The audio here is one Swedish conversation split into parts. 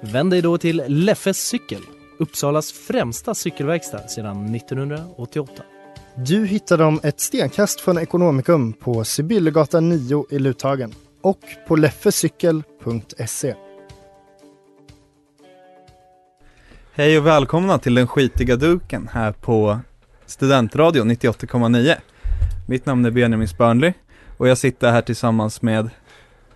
Vänd dig då till Leffes cykel, Uppsalas främsta cykelverkstad sedan 1988. Du hittar dem ett stenkast från Ekonomikum på Sibyllegatan 9 i Luthagen och på leffecykel.se. Hej och välkomna till den skitiga duken här på Studentradion 98,9 Mitt namn är Benjamin Spörnli och jag sitter här tillsammans med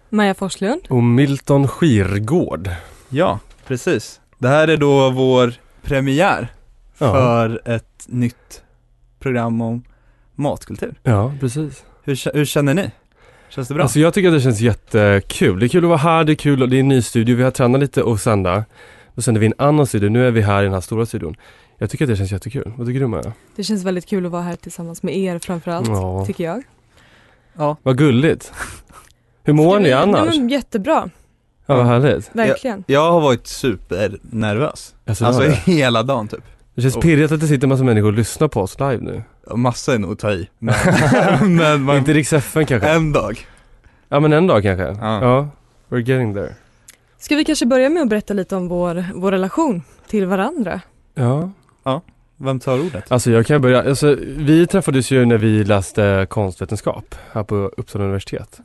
Maja Forslund. Och Milton Skirgård. Ja, precis Det här är då vår premiär Ja. för ett nytt program om matkultur Ja, precis. Hur, hur känner ni? Känns det bra? Alltså jag tycker att det känns jättekul. Det är kul att vara här, det är kul och det är en ny studio. Vi har tränat lite och sända. Då sänder vi en annan studio. Nu är vi här i den här stora studion. Jag tycker att det känns jättekul. Vad tycker du Maja? Det känns väldigt kul att vara här tillsammans med er framförallt, Ja. tycker jag. ja, Vad gulligt. Hur mår ni annars? jättebra, Ja, vad härligt. verkligen. jag har varit supernervös Alltså, Alltså hela dagen typ det känns pirrigt att det sitter en massa människor och lyssnar på oss live nu. Massa är nog att ta i Men, men man, Inte Rix FN kanske? en dag Ja men en dag kanske. Ja. ja. We're getting there. Ska vi kanske börja med att berätta lite om vår, vår relation till varandra? Ja. Vem tar ordet? Alltså jag kan börja, alltså, vi träffades ju när vi läste konstvetenskap här på Uppsala universitet.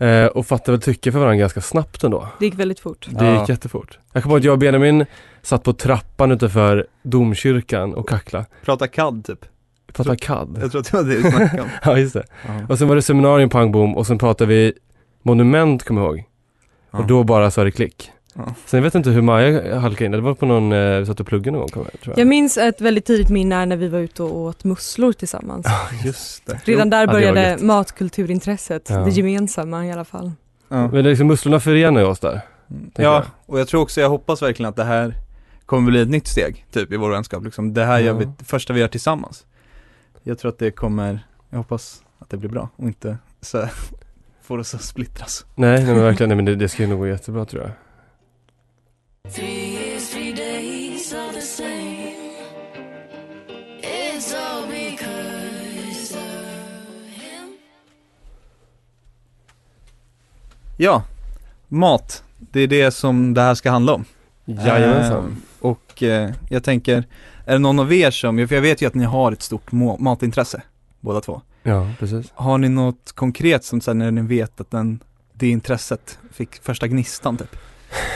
Eh, och fattade väl tycke för varandra ganska snabbt ändå. Det gick väldigt fort. Det Ja. gick jättefort. Jag kommer ihåg att jag och Benjamin satt på trappan utanför domkyrkan och kackla. Prata CAD typ Pratade CAD. Jag tror att det var det vi snackade om Ja just det. Ja. Och sen var det seminarium pang bom och sen pratade vi monument kommer jag ihåg. Ja. Och då bara sa det klick. Ja. Sen jag vet inte hur Maja halkade in, det var på någon, eh, vi satt och pluggade någon gång kommer jag, tror Jag minns ett väldigt tidigt minne är när vi var ute och åt musslor tillsammans. Just det Redan där Ja, började gött. matkulturintresset, Ja. det gemensamma i alla fall. ja. Men det är liksom musslorna förenar ju oss där. ja, jag. och jag tror också, jag hoppas verkligen att det här kommer bli ett nytt steg, typ i vår vänskap liksom. Det här gör Ja. vi, det första vi gör tillsammans Jag tror att det kommer, jag hoppas att det blir bra och inte så får oss att splittras Nej, nej men verkligen, nej men det, det ska ju nog gå jättebra tror jag. Ja, mat, det är det som det här ska handla om Jajamensan. Ehm, Och eh, jag tänker, är det någon av er som, för jag vet ju att ni har ett stort matintresse, båda två Ja, precis. Har ni något konkret som sen när ni vet att den, det intresset fick första gnistan typ?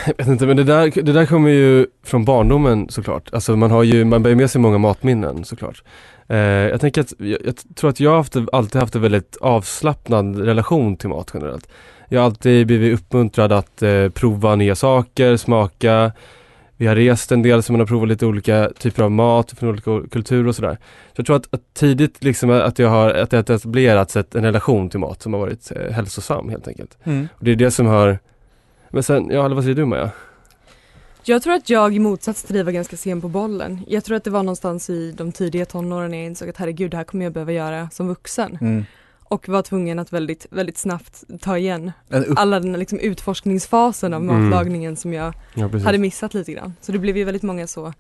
Jag vet inte, men det där, det där kommer ju från barndomen såklart. Alltså man har ju, man bär ju med sig många matminnen såklart. Eh, jag tänker att, jag, jag tror att jag haft, alltid haft en väldigt avslappnad relation till mat generellt. Jag har alltid blivit uppmuntrad att eh, prova nya saker, smaka. Vi har rest en del så man har provat lite olika typer av mat från olika kulturer och sådär. Så jag tror att, att tidigt liksom att jag har, att det etablerats en relation till mat som har varit eh, hälsosam helt enkelt. Och det är det som har Men sen, ja eller vad säger du Maja? Jag tror att jag i motsats till dig var ganska sen på bollen. Jag tror att det var någonstans i de tidiga tonåren när jag insåg att herregud, det här kommer jag behöva göra som vuxen. Mm. Och var tvungen att väldigt, väldigt snabbt ta igen alla den liksom utforskningsfasen av Mm. matlagningen som jag Ja hade missat lite grann. Så det blev ju väldigt många så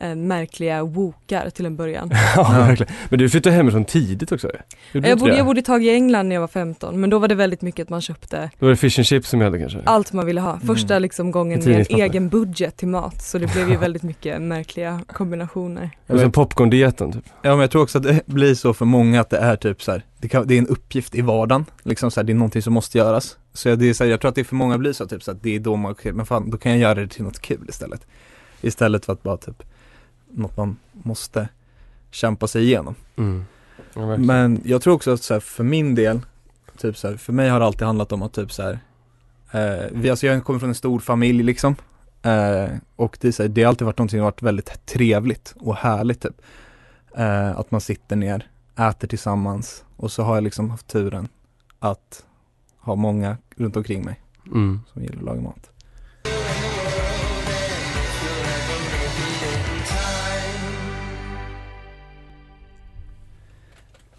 eh, märkliga wokar till en början. ja, verkligen. Men du flyttade hemifrån tidigt också? Gjorde Jag bodde, jag bodde ett tag i England när jag var 15 men då var det väldigt mycket att man köpte Då var det fish and chips som gällde kanske? allt man ville ha. Första Mm. liksom gången med en egen budget till mat så det blev ju väldigt mycket märkliga kombinationer. Och sen popcorn-dieten typ? ja men jag tror också att det blir så för många att det är typ så här, det, kan, det är en uppgift i vardagen, liksom så här, det är någonting som måste göras. Så jag, det är så här, jag tror att det för många blir så typ så att det är då man, okej, men fan då kan jag göra det till något kul istället. Istället för att bara typ, något man måste kämpa sig igenom. Mm. Ja. Men jag tror också att så här, för min del, typ så här, för mig har det alltid handlat om att typ så här, eh, vi, alltså jag kommer från en stor familj liksom. Eh, och det, är så här, det har alltid varit någonting som varit väldigt trevligt och härligt typ. Eh, att man sitter ner, äter tillsammans och så har jag liksom haft turen att ha många runt omkring mig Mm. som gillar att laga mat.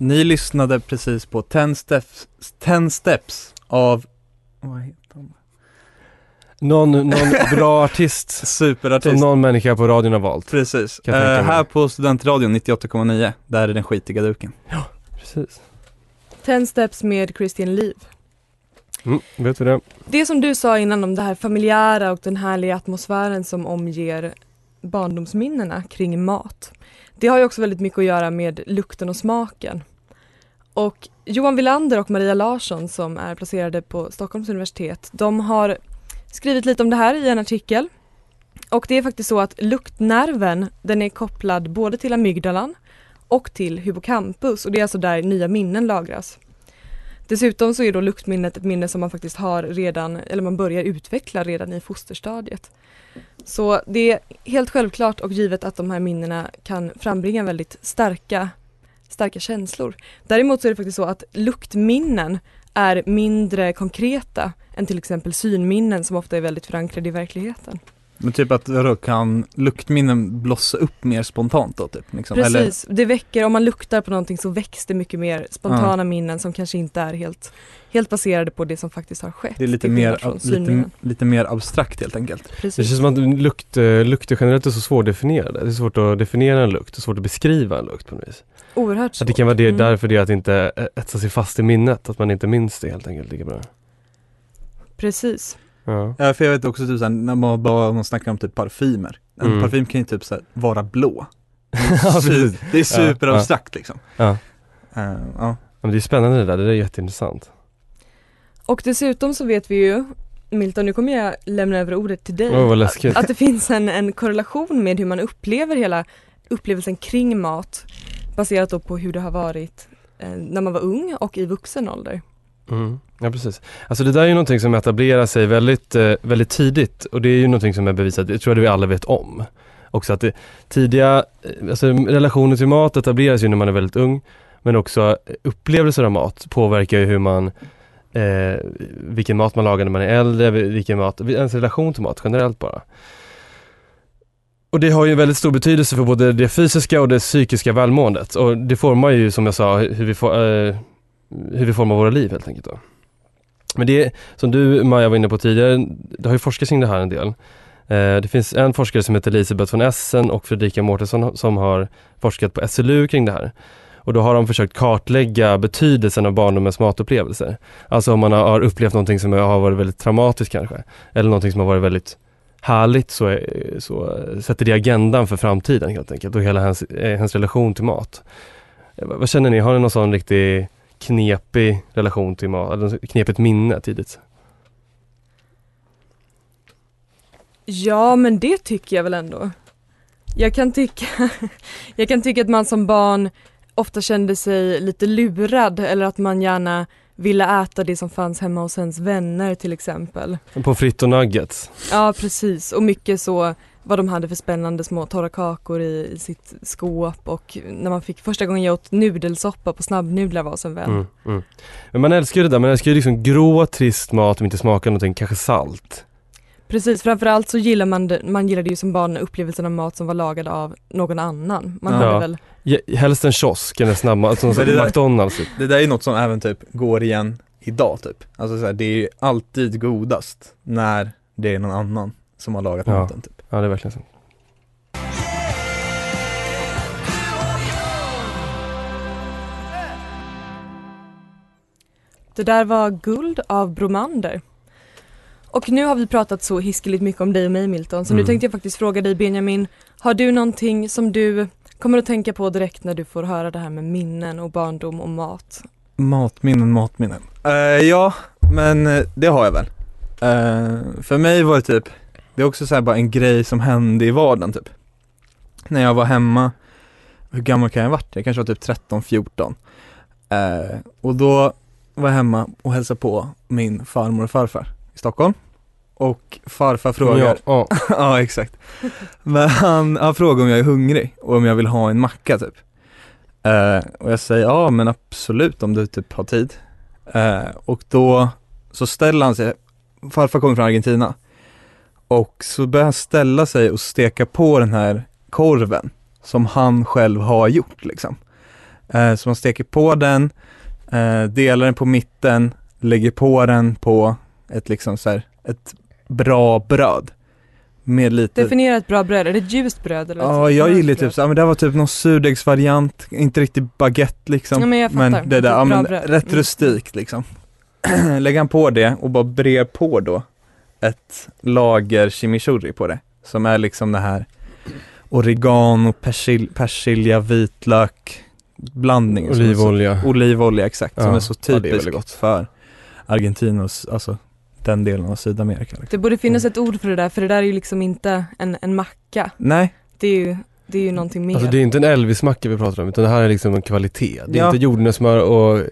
Ni lyssnade precis på 10 steps, 10 steps av, vad heter han? Någon, någon bra artist som Superartist. någon människa på radion har valt. Precis. Mig. här på Studentradion 98,9, där är den skitiga duken. Precis. Ten steps med Christian Liv. Mm, vet du det? Det som du sa innan om det här familjära och den härliga atmosfären som omger barndomsminnena kring mat. Det har ju också väldigt mycket att göra med lukten och smaken. Och Johan Villander och Maria Larsson som är placerade på Stockholms universitet, de har skrivit lite om det här i en artikel. Och det är faktiskt så att luktnerven, den är kopplad både till amygdalan och till hippocampus och det är alltså där nya minnen lagras. Dessutom så är då luktminnet ett minne som man faktiskt har redan, eller man börjar utveckla redan i fosterstadiet. Så det är helt självklart och givet att de här minnena kan frambringa väldigt starka, starka känslor. Däremot så är det faktiskt så att luktminnen är mindre konkreta än till exempel synminnen som ofta är väldigt förankrade i verkligheten. Men typ att vadå, kan luktminnen blossa upp mer spontant då typ? Liksom? Precis, det väcker, om man luktar på någonting så väcks det mycket mer spontana minnen som kanske inte är helt, helt baserade på det som faktiskt har skett. det är lite mer, lite, lite mer abstrakt helt enkelt. Det Precis. känns som att lukt, eh, lukter generellt är så svårdefinierade. Det är svårt att definiera en lukt och svårt att beskriva en lukt på något vis. Oerhört Att svårt. det kan vara det, Mm. därför det att det inte etsar sig fast i minnet, att man inte minns det helt enkelt lika bra. Precis. Ja. Ja för jag vet också typ såhär, när man bara man snackar om typ parfymer. En Mm. parfym kan ju typ såhär, vara blå. Ja, det är superabstrakt liksom. Ja. Eh, ja. Ja, men det är spännande det där, det där är jätteintressant. Och dessutom så vet vi ju, Milton nu kommer jag lämna över ordet till dig. Åh, vad läskigt. Att det finns en, en korrelation med hur man upplever hela upplevelsen kring mat baserat då på hur det har varit eh, när man var ung och i vuxen ålder. Mm. Ja precis. Alltså det där är ju någonting som etablerar sig väldigt, eh, väldigt tidigt och det är ju någonting som är bevisat, det tror jag vi alla vet om. Också att det tidiga, eh, alltså relationer till mat etableras ju när man är väldigt ung men också eh, upplevelser av mat påverkar ju hur man eh, vilken mat man lagar när man är äldre, vilken mat, ens relation till mat generellt bara. Och det har ju väldigt stor betydelse för både det fysiska och det psykiska välmåendet och det formar ju som jag sa hur vi, for, eh, hur vi formar våra liv helt enkelt. Då. Men det är, som du Maja var inne på tidigare, det har ju forskats kring det här en del. Eh, det finns en forskare som heter Elisabeth von Essen och Fredrika Mårtensson som har forskat på SLU kring det här. Och då har de försökt kartlägga betydelsen av barndomens matupplevelser. Alltså om man har upplevt någonting som har varit väldigt traumatiskt kanske, eller någonting som har varit väldigt härligt så, är- så eh, sätter det agendan för framtiden helt enkelt och hela hans, eh, hans relation till mat. Vad känner ni, har ni någon sån riktig knepig relation till mat, eller knepigt minne tidigt? Ja men det tycker jag väl ändå. Jag kan tycka, jag kan tycka att man som barn ofta kände sig lite lurad eller att man gärna ville äta det som fanns hemma hos ens vänner till exempel. På fritt och nuggets? Ja precis och mycket så vad de hade för spännande små torra kakor i, i sitt skåp och när man fick första gången jag åt nudelsoppa på snabbnudlar var en vän. Mm, mm. Men man älskar ju det där, man älskar ju liksom grå trist mat som inte smakar någonting, kanske salt. Precis, framförallt så gillar man det, man gillade ju som barn upplevelsen av mat som var lagad av någon annan. Man Ja. hade väl, Ja, helst en kiosk eller snabbmat, alltså som där- McDonalds typ. Det där är något som även typ går igen idag typ. Alltså så här, det är ju alltid godast när det är någon annan som har lagat Ja. maten typ. Ja det är verkligen så. det där var Guld av Bromander. Och nu har vi pratat så hiskeligt mycket om dig och mig Milton, så nu Mm. tänkte jag faktiskt fråga dig Benjamin, har du någonting som du kommer att tänka på direkt när du får höra det här med minnen och barndom och mat? Matminnen, matminnen. Eh, ja, men eh, det har jag väl. Eh, för mig var det typ, det är också så här bara en grej som hände i vardagen typ. När jag var hemma, hur gammal kan jag ha varit? Jag kanske var typ 13, 14. Eh, och då var jag hemma och hälsade på min farmor och farfar i Stockholm. Och farfar frågar, Ja, ja. ja exakt. Men han, han frågar om jag är hungrig och om jag vill ha en macka typ. Eh, och jag säger ja men absolut om du typ har tid. Eh, och då så ställer han sig, farfar kommer från Argentina. Och så börjar han ställa sig och steka på den här korven som han själv har gjort liksom. Eh, så man steker på den, eh, delar den på mitten, lägger på den på ett liksom så här, ett bra bröd. Med lite Definiera ett bra bröd, är det ett ljust bröd eller? Ja, jag gillar typ så, ja, men det var typ någon surdegsvariant, inte riktigt baguette liksom. Ja, men jag fattar. det där, ja, men rätt Mm. rustikt liksom. Lägger han på det och bara brer på då ett lager chimichurri på det. Som är liksom det här oregano, persil, persilja, vitlök blandning. som är så- Olivolja. Olivolja exakt, som Ja, är så ja, det är typisk väldigt gott. för Argentina och s- alltså den delen av Sydamerika. Liksom. Det borde finnas ett ord för det där, för det där är ju liksom inte en, en macka. Nej, Det är ju, det är ju någonting mer. Alltså det är inte en Elvis-macka vi pratar om utan det här är liksom en kvalitet. Det är Ja. inte jordnötssmör och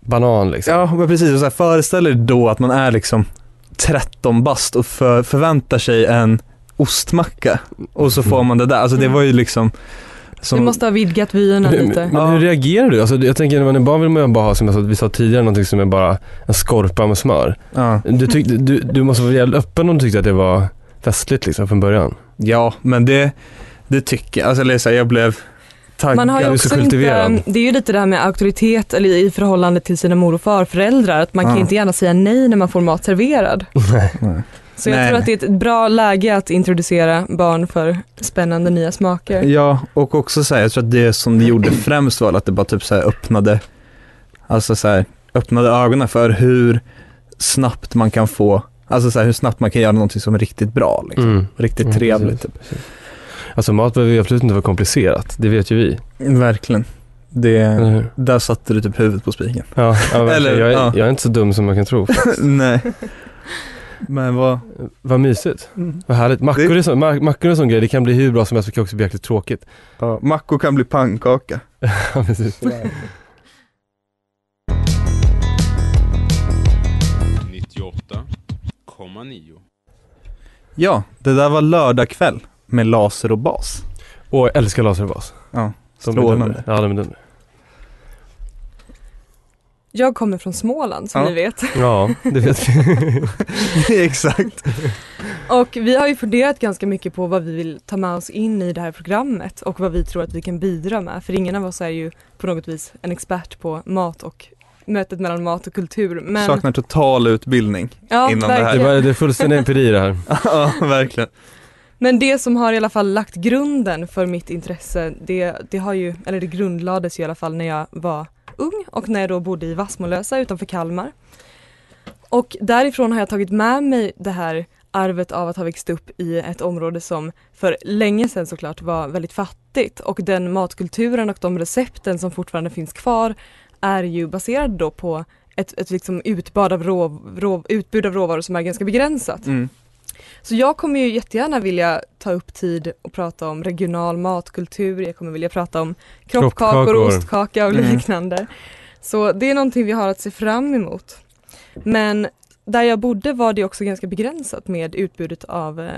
banan liksom. Ja, men precis. Och så här, föreställ er då att man är liksom 13 bast och för, förväntar sig en ostmacka och så får man det där. Alltså det var ju liksom som, Vi måste ha vidgat vyerna lite. men hur reagerar du? Alltså, jag tänker när man är barn vill man bara ha, som jag sa, vi sa tidigare, någonting som är bara en skorpa med smör. ja. Du, tyck, du, du måste vara jävligt öppen om du tyckte att det var festligt liksom från början. ja, men det, det tycker jag. Alltså eller så jag blev taggad. Man har ju också kultiverad. inte, det är ju lite det här med auktoritet eller i förhållande till sina mor och farföräldrar, att man kan Ja. ju inte gärna säga nej när man får mat serverad. Nej. Så jag Nej, tror att det är ett bra läge att introducera barn för spännande nya smaker. Ja, och också så här, jag tror att det som det gjorde främst var att det bara typ så här öppnade, alltså så här, öppnade ögonen för hur snabbt man kan få, alltså så här, hur snabbt man kan göra någonting som är riktigt bra, liksom. Mm. riktigt Ja, trevligt. precis, Typ. Alltså mat behöver ju absolut inte vara komplicerat, det vet ju vi. Verkligen. Det, hur? där satte du typ huvudet på spiken. Ja, ja. Eller, jag, är, ja. jag är inte så dum som man kan tro. Nej. Men vad, Vad mysigt. Vad härligt. Mackor, Det- är så, ma- mackor och sån grej, det kan bli hur bra som helst, det kan också bli jäkligt tråkigt. ja, mackor kan bli pannkaka. Ja, precis. 98,9. Ja, det där var lördag kväll med laser och bas. Och jag älskar laserbas. Ja, De är strålande. Ja, de är dunder. Jag kommer från Småland som Ja. ni vet. Ja, det vet vi. Exakt. Och vi har ju funderat ganska mycket på vad vi vill ta med oss in i det här programmet och vad vi tror att vi kan bidra med. För ingen av oss är ju på något vis en expert på mat och mötet mellan mat och kultur. Men Saknar total utbildning. ja, innan det här. Det är, verkligen. bara, det är fullständig empiri det här. ja, verkligen. Men det som har i alla fall lagt grunden för mitt intresse, det, det har ju, eller det grundlades ju i alla fall när jag var ung och när jag då bodde i Vassmolösa utanför Kalmar. Och därifrån har jag tagit med mig det här arvet av att ha växt upp i ett område som för länge sedan såklart var väldigt fattigt och den matkulturen och de recepten som fortfarande finns kvar är ju baserade då på ett, ett liksom utbud, av rå, rå, utbud av råvaror som är ganska begränsat. Mm. Så jag kommer ju jättegärna vilja ta upp tid och prata om regional matkultur, jag kommer vilja prata om kroppkakor, Kroppkakor. ostkaka och Mm. liknande. Så det är någonting vi har att se fram emot. Men där jag bodde var det också ganska begränsat med utbudet av eh,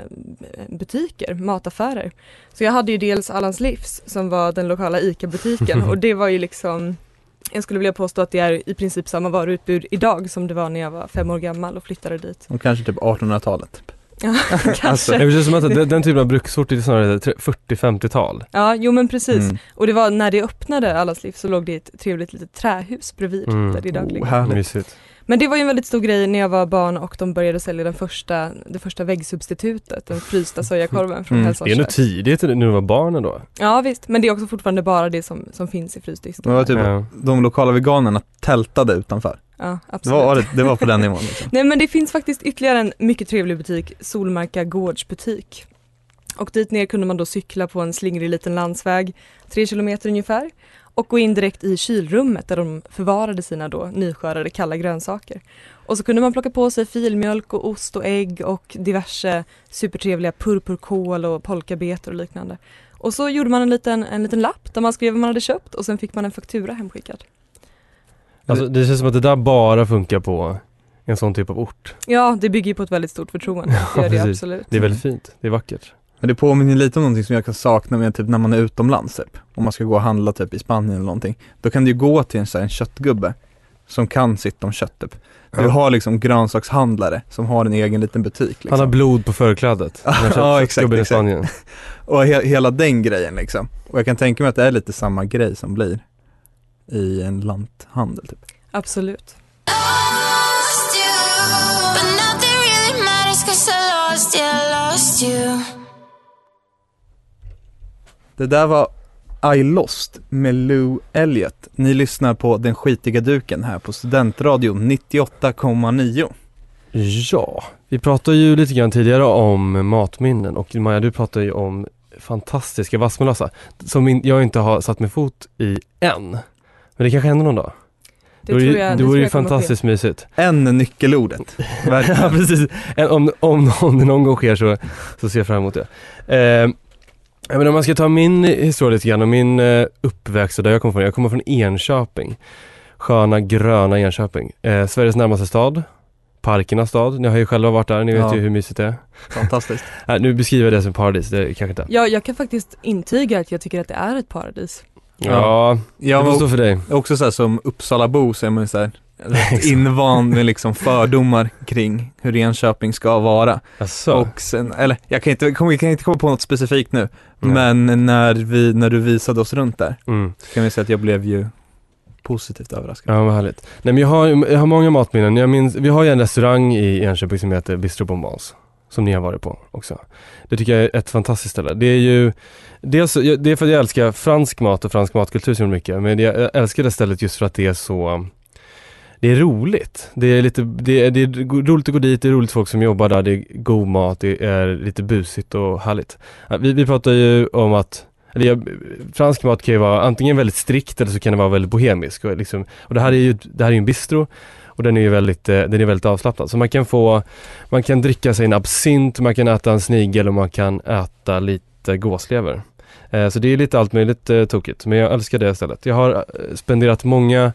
butiker, mataffärer. Så jag hade ju dels Allans Livs som var den lokala ICA-butiken och det var ju liksom jag skulle vilja påstå att det är i princip samma varuutbud idag som det var när jag var fem år gammal och flyttade dit. Och kanske typ 1800-talet. Typ. Ja, kanske. Alltså, Det känns som att den, den typen av brukssort är snarare 40-50-tal. Ja, jo men precis. Mm. Och det var när det öppnade Allas liv så låg det ett trevligt litet trähus bredvid Mm. där det idag Oh. Mysigt. Men det var ju en väldigt stor grej när jag var barn och de började sälja den första, det första väggsubstitutet, den frysta sojakorven från Mm. Det är kök. tidigt när du var barn då. Ja visst, men det är också fortfarande bara det som, som finns i frysdisken. Det var typ, Ja. de lokala veganerna tältade utanför. Ja, Det absolut. var, det, det var på den nivån liksom. Nej men det finns faktiskt ytterligare en mycket trevlig butik, Solmarka gårdsbutik. Och dit ner kunde man då cykla på en slingrig liten landsväg, tre kilometer ungefär, och gå in direkt i kylrummet där de förvarade sina då nyskördade kalla grönsaker. Och så kunde man plocka på sig filmjölk och ost och ägg och diverse supertrevliga purpurkål och polkabetor och liknande. Och så gjorde man en liten, en liten lapp där man skrev vad man hade köpt och sen fick man en faktura hemskickad. Alltså, det känns som att det där bara funkar på en sån typ av ort. Ja, det bygger ju på ett väldigt stort förtroende. Det gör det precis. absolut. Det är väldigt fint, det är vackert. Men det påminner lite om någonting som jag kan sakna med typ när man är utomlands typ. Om man ska gå och handla typ i Spanien eller någonting. Då kan du ju gå till en, så här, en köttgubbe som kan sitt om kött typ. Du Ja. har liksom grönsakshandlare som har en egen liten butik liksom. Han har blod på förklädet. Ja, exakt. Spanien. Och he hela den grejen liksom. Och jag kan tänka mig att det är lite samma grej som blir i en lanthandel typ. Absolut. Det där var I Lost med Lou Elliott. Ni lyssnar på Den skitiga duken här på Studentradion 98,9. Ja, vi pratade ju lite grann tidigare om matminnen och Maja du pratade ju om fantastiska vassmelassa som jag inte har satt min fot i än. Men det kanske händer någon dag. Det då är tror det- jag, det är det ju jag kommer ske. fantastiskt mysigt. En är nyckelordet. ja precis. Om, om, om det någon gång sker så, så ser jag fram emot det. Eh, jag menar, om man ska ta min historia lite grann och min eh, uppväxt och där jag kommer från. Jag kommer från Enköping. Sköna gröna Enköping. Eh, Sveriges närmaste stad. Parkernas stad. Ni har ju själva varit där, ni vet Ja. ju hur mysigt det är. Fantastiskt. Nu beskriver jag det som paradis, det kanske inte. Ja, jag kan faktiskt intyga att jag tycker att det är ett paradis. Ja, Jag det får var stå för dig. också så här, som Uppsalabo så är man ju så här, rätt invand med liksom fördomar kring hur Enköping ska vara. Asså. Och sen, eller jag kan inte, jag kan inte komma på något specifikt nu, Nej. men när vi, när du visade oss runt där, Mm. så kan vi säga att jag blev ju positivt överraskad. Ja vad härligt. Nej men jag har, jag har många matminnen. Jag minns, vi har ju en restaurang i Enköping som heter Bistro Bombans. Som ni har varit på också. Det tycker jag är ett fantastiskt ställe. Det är ju Dels, det är för att jag älskar fransk mat och fransk matkultur så mycket. Men jag älskar det stället just för att det är så Det är roligt. Det är lite, det är, det är roligt att gå dit, det är roligt folk som jobbar där, det är god mat, det är lite busigt och härligt. Vi, vi pratar ju om att eller fransk mat kan ju vara antingen väldigt strikt eller så kan det vara väldigt bohemisk. Och, liksom, och det här är ju det här är ju en bistro och den är ju väldigt, eh, den är väldigt avslappnad. Så man kan få, man kan dricka sig en absint, man kan äta en snigel och man kan äta lite gåslever. Eh, så det är lite allt möjligt eh, tokigt, men jag älskar det stället. Jag har eh, spenderat många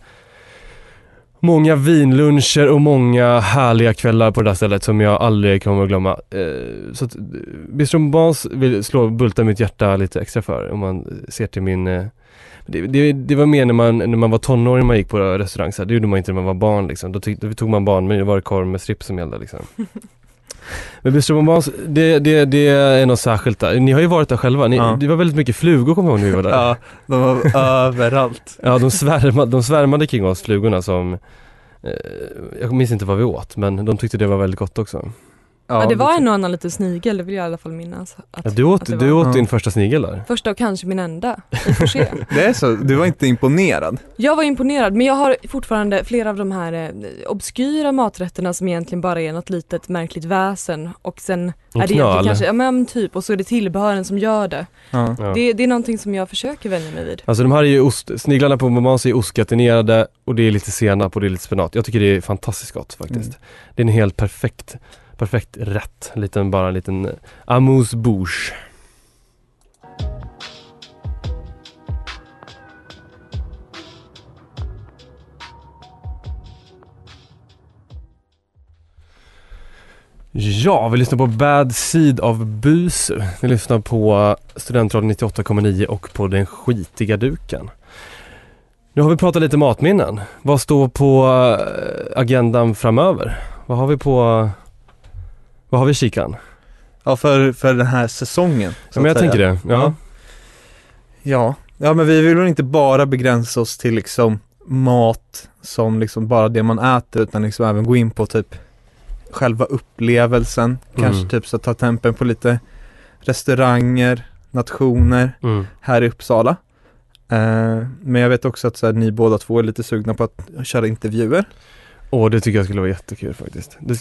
Många vinluncher och många härliga kvällar på det där stället som jag aldrig kommer att glömma. Eh, så att eh, Bistro Bans vill slå bulta mitt hjärta lite extra för om man ser till min eh, det, det, det var mer när man, när man var tonåring man gick på restaurang, så här, det gjorde man inte när man var barn liksom. Då, tyck, då tog man barn, men det var det korv med strips som gällde liksom. Men Bistro Bas, det, det, det är något särskilt där. Ni har ju varit där själva, Ni, Ja. det var väldigt mycket flugor kommer jag ihåg när vi var där. Ja, de var överallt. Ja, de svärmade, de svärmade kring oss, flugorna som eh, Jag minns inte vad vi åt, men de tyckte det var väldigt gott också. Ja, det var en och annan liten snigel, det vill jag i alla fall minnas. Att, Ja, du åt, att du åt Ja. din första snigel där. Första och kanske min enda, vi får se. Det är så, du var inte imponerad? Jag var imponerad men jag har fortfarande flera av de här eh, obskyra maträtterna som egentligen bara är något litet märkligt väsen och sen En är det knöl. kanske, ja men typ och så är det tillbehören som gör det. Ja. Det, det är någonting som jag försöker vänja mig vid. Alltså de här är ju ost, sniglarna på Momans är ostgratinerade och det är lite senap och det är lite spenat. Jag tycker det är fantastiskt gott faktiskt. Mm. Det är en helt perfekt, perfekt rätt. Liten, bara en liten eh, amuse bouche. Ja, vi lyssnar på Bad Seed av Busu. Vi lyssnar på eh, Studentradion 98,9 och på Den skitiga duken. Nu har vi pratat lite matminnen. Vad står på eh, agendan framöver? Vad har vi på... Vad har vi i kikan? Ja, för, för den här säsongen. så Ja, men jag tänker säga. det. Ja. Ja, ja men vi vill väl inte bara begränsa oss till liksom mat som liksom bara det man äter utan liksom även gå in på typ själva upplevelsen. Kanske Mm. typ så ta tempen på lite restauranger, nationer Mm. här i Uppsala. Eh, men jag vet också att så här, ni båda två är lite sugna på att köra intervjuer. Åh, det tycker jag skulle vara jättekul faktiskt. Det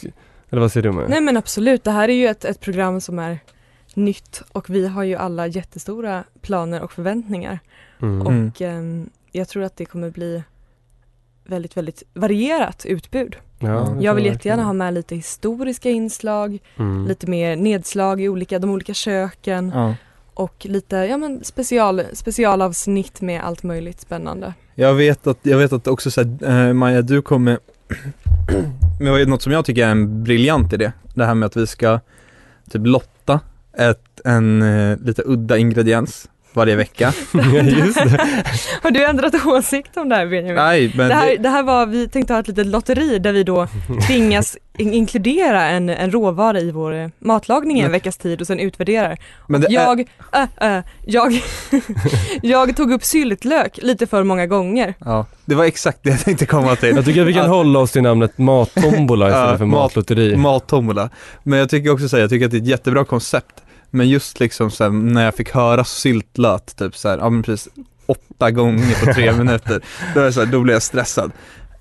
eller vad säger du med? Nej men absolut, det här är ju ett, ett program som är nytt och vi har ju alla jättestora planer och förväntningar. Mm. Och Mm. ehm, jag tror att det kommer bli väldigt, väldigt varierat utbud. Ja, det Jag vill verkligen. jättegärna ha med lite historiska inslag, Mm. lite mer nedslag i olika, de olika köken Ja. och lite ja, men special, specialavsnitt med allt möjligt spännande. Jag vet att, jag vet att också så här, eh, Maja du kommer med något som jag tycker är en briljant idé. Det här med att vi ska typ lotta ett, en eh, lite udda ingrediens varje vecka. Ja, just det. Har du ändrat åsikt om det här Benjamin? Nej, men Det här, det, det här var, vi tänkte ha ett litet lotteri där vi då tvingas in- inkludera en, en råvara i vår matlagning i en veckas tid och sen utvärderar. men är, Jag, äh, äh, jag, jag tog upp syltlök lite för många gånger. ja, det var exakt det jag tänkte komma till. Jag tycker att vi kan Att- hålla oss till namnet mattombola istället Ja, för mat- matlotteri. Mattombola. Men jag tycker också säga, jag tycker att det är ett jättebra koncept. Men just liksom så här, när jag fick höra syltlöt typ så här, ja men precis åtta gånger på tre minuter. Då, är jag så här, då blev jag stressad.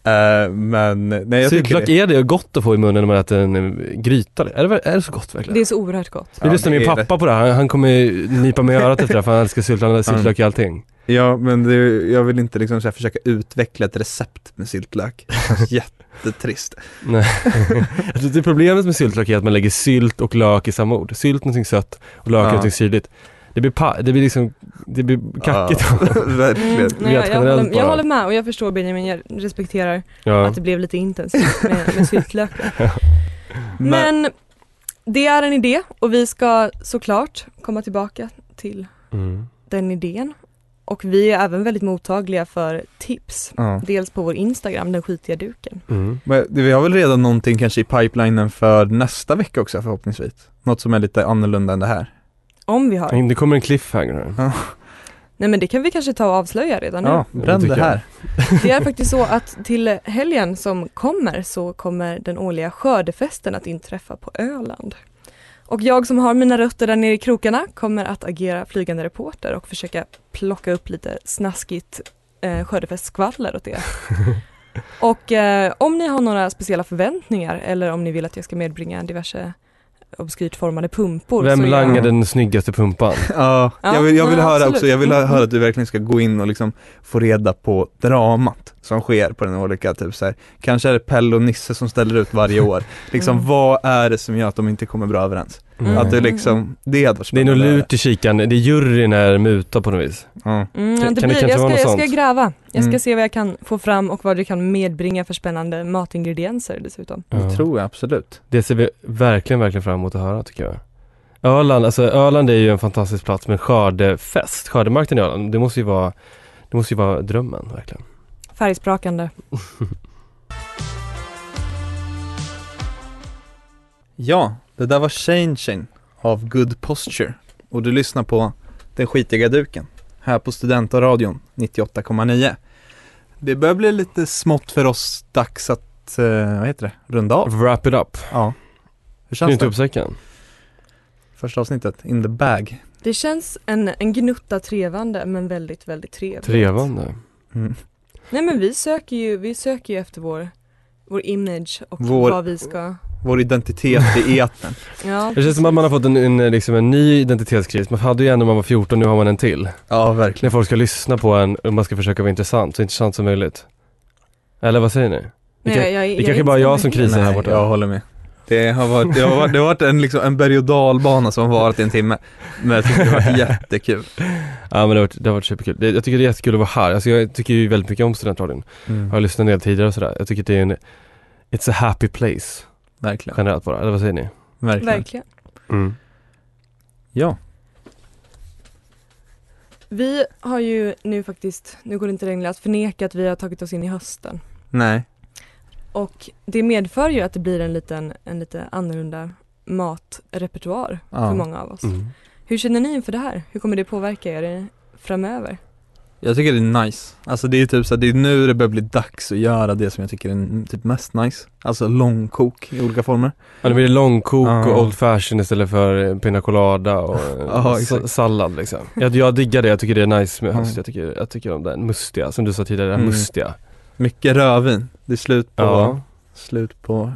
Eh, men nej jag Syltlök, det. är det gott att få i munnen när man äter en gryta? Är det, är det så gott verkligen? Det är så oerhört gott. Vi Ja, lyssnar det min pappa på det här, han, han kommer nypa mig i örat efter det här, för han älskar syltlök, har syltlök i allting. Ja men det, jag vill inte liksom så här, försöka utveckla ett recept med syltlök. Jättetrist. Nej. jag tror det problemet med syltlök är att man lägger sylt och lök i samma ord. Sylt någonting sött och lök Ja. någonting syrligt. Det blir, pa- det blir liksom, det blir kackigt. Ja, verkligen. Mm, jag, jag, håller, jag håller med och jag förstår Benjamin, jag respekterar Ja. att det blev lite intensivt med, med syltlöken. Men, Men det är en idé och vi ska såklart komma tillbaka till Mm. den idén. Och vi är även väldigt mottagliga för tips. ja. Dels på vår Instagram, den skitiga duken. Mm. Men vi har väl redan någonting kanske i pipelinen för nästa vecka också förhoppningsvis. Något som är lite annorlunda än det här. Om vi har. Det kommer en cliffhanger här. Nej men det kan vi kanske ta och avslöja redan nu. Ja, bränn det här. Det är faktiskt så att till helgen som kommer så kommer den årliga skördefesten att inträffa på Öland. Och jag som har mina rötter där nere i krokarna kommer att agera flygande reporter och försöka plocka upp lite snaskigt eh, skördefestskvaller åt er. Och eh, om ni har några speciella förväntningar eller om ni vill att jag ska medbringa diverse obskyrt formade pumpor. Vem langar den snyggaste pumpan? Ja, Ja, jag vill, jag vill ja, höra absolut. också, jag vill Mm. höra att du verkligen ska gå in och liksom få reda på dramat som sker på den olika, typ så här. Kanske är det Pelle och Nisse som ställer ut varje år. Liksom Mm. vad är det som gör att de inte kommer bra överens? Mm. Att det liksom, det hade varit Det är nog lut i kikaren, det är juryn är muta på något vis. Ja. Mm, Kan- det kan det blir, kanske jag, ska, gräva. Jag ska Mm. se vad jag kan få fram och vad det kan medbringa för spännande matingredienser dessutom. Det tror jag absolut. Det ser vi verkligen, verkligen fram emot att höra tycker jag. Öland, alltså Öland är ju en fantastisk plats med skördefest, skördemarknaden i Öland, det måste ju vara, det måste ju vara drömmen verkligen. Färgsprakande. Ja, det där var Changing av Good Posture och du lyssnar på Den skitiga duken här på Studentradion 98,9. Det börjar bli lite smått för oss dags att, eh, vad heter det, runda av. Wrap it up. Ja. Hur känns det? upp säcken. Första avsnittet, in the bag. Det känns en, en gnutta trevande men väldigt, väldigt trevligt. Trevande. Mm. Nej men vi söker ju, vi söker ju efter vår, vår image och Vår- vad vi ska, Vår identitet i etern. ja. Det känns som att man har fått en, en, liksom en ny identitetskris. Man hade ju en när man var 14, nu har man en till. Ja, verkligen. När folk ska lyssna på en och man ska försöka vara intressant, så intressant som möjligt. Eller vad säger ni? Nej, kan- jag, jag, det kanske bara är jag som krisar här Nej, borta. jag håller med. Det har varit, det har varit, det har varit en, liksom, en berg och dalbana som har varit i en timme. Men jag tycker det har varit jättekul. Ja men det har varit, det har varit superkul. Det, jag tycker det är jättekul att vara här. Alltså jag tycker ju väldigt mycket om studentradion. Mm. Jag har lyssnat en del tidigare och sådär. Jag tycker det är en, it's a happy place Verkligen. generellt bara. Eller vad säger ni? Verkligen. Verkligen. Mm. Ja. Vi har ju nu faktiskt, nu går det inte längre att förneka att vi har tagit oss in i hösten. Nej. Och det medför ju att det blir en liten, en lite annorlunda matrepertoar Ja. för många av oss. Mm. Hur känner ni inför det här? Hur kommer det påverka er framöver? Jag tycker det är nice. Alltså det är typ så det är nu det börjar bli dags att göra det som jag tycker är typ mest nice. Alltså långkok i olika former. Ja, det blir långkok Ja. och old fashion istället för pina colada och sa- exakt. sallad liksom. Jag, jag diggar det, jag tycker det är nice med Ja. höst. Jag tycker, jag tycker om den mustiga, som du sa tidigare, Mm. mustiga. Mycket rödvin. Det är slut på, Ja. slut på,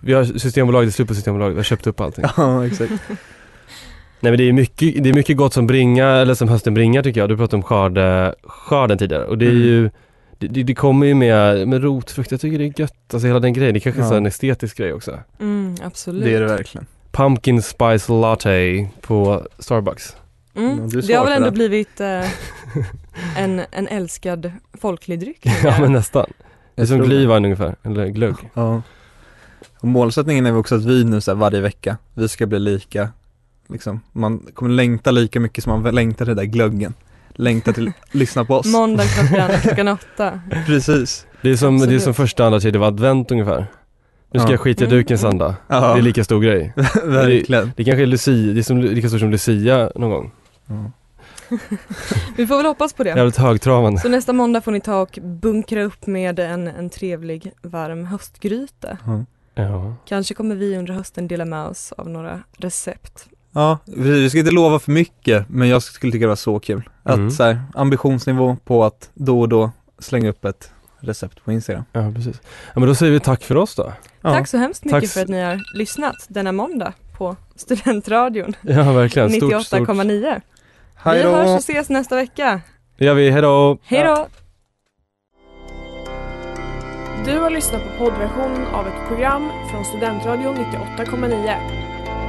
Vi har Systembolaget, det är slut på Systembolaget, vi har köpt upp allting. ja exakt. Nej men det är mycket, det är mycket gott som bringar, eller som hösten bringar tycker jag. Du pratade om skörde, skörden tidigare och det är Mm. ju det, det, kommer ju med, med rotfrukt, jag tycker det är gött, alltså hela den grejen. Det kanske är Ja. så en estetisk grej också. Mm, absolut. Det är det verkligen. Pumpkin spice latte på Starbucks. Mm. är Det har väl ändå det. blivit eh, en, en älskad folklig dryck. ja men nästan. Det är som glühwein ungefär, eller glögg. Ja. Och målsättningen är också att vi nu så här varje vecka, vi ska bli lika, liksom. Man kommer längta lika mycket som man längtar till den där glöggen. Längtar till att lyssna på oss. Måndag klockan, åtta. Precis. Det är som, det är som första, andra, tredje advent ungefär. Nu ska Ja. jag skita i Mm. dukens anda. Ja, Det är lika stor grej. verkligen. Det kanske är Lucia, det är som, lika stort som Lucia någon gång. Ja. Vi får väl hoppas på det. Jävligt högtravande. Så nästa måndag får ni ta och bunkra upp med en, en trevlig varm höstgryta. Ja. Ja. Kanske kommer vi under hösten dela med oss av några recept. Ja, vi ska inte lova för mycket, men jag skulle tycka det var så kul. Att Mm. så här, ambitionsnivå på att då och då slänga upp ett recept på Instagram. ja, precis. Ja men då säger vi tack för oss då. Ja. Tack så hemskt mycket Tack för att ni har lyssnat denna måndag på Studentradion Ja verkligen, stort, stort. 98,9. Hej Vi då! hörs och ses nästa vecka. Det gör vi, hejdå! Hej då! Du har lyssnat på poddversionen av ett program från Studentradion 98,9.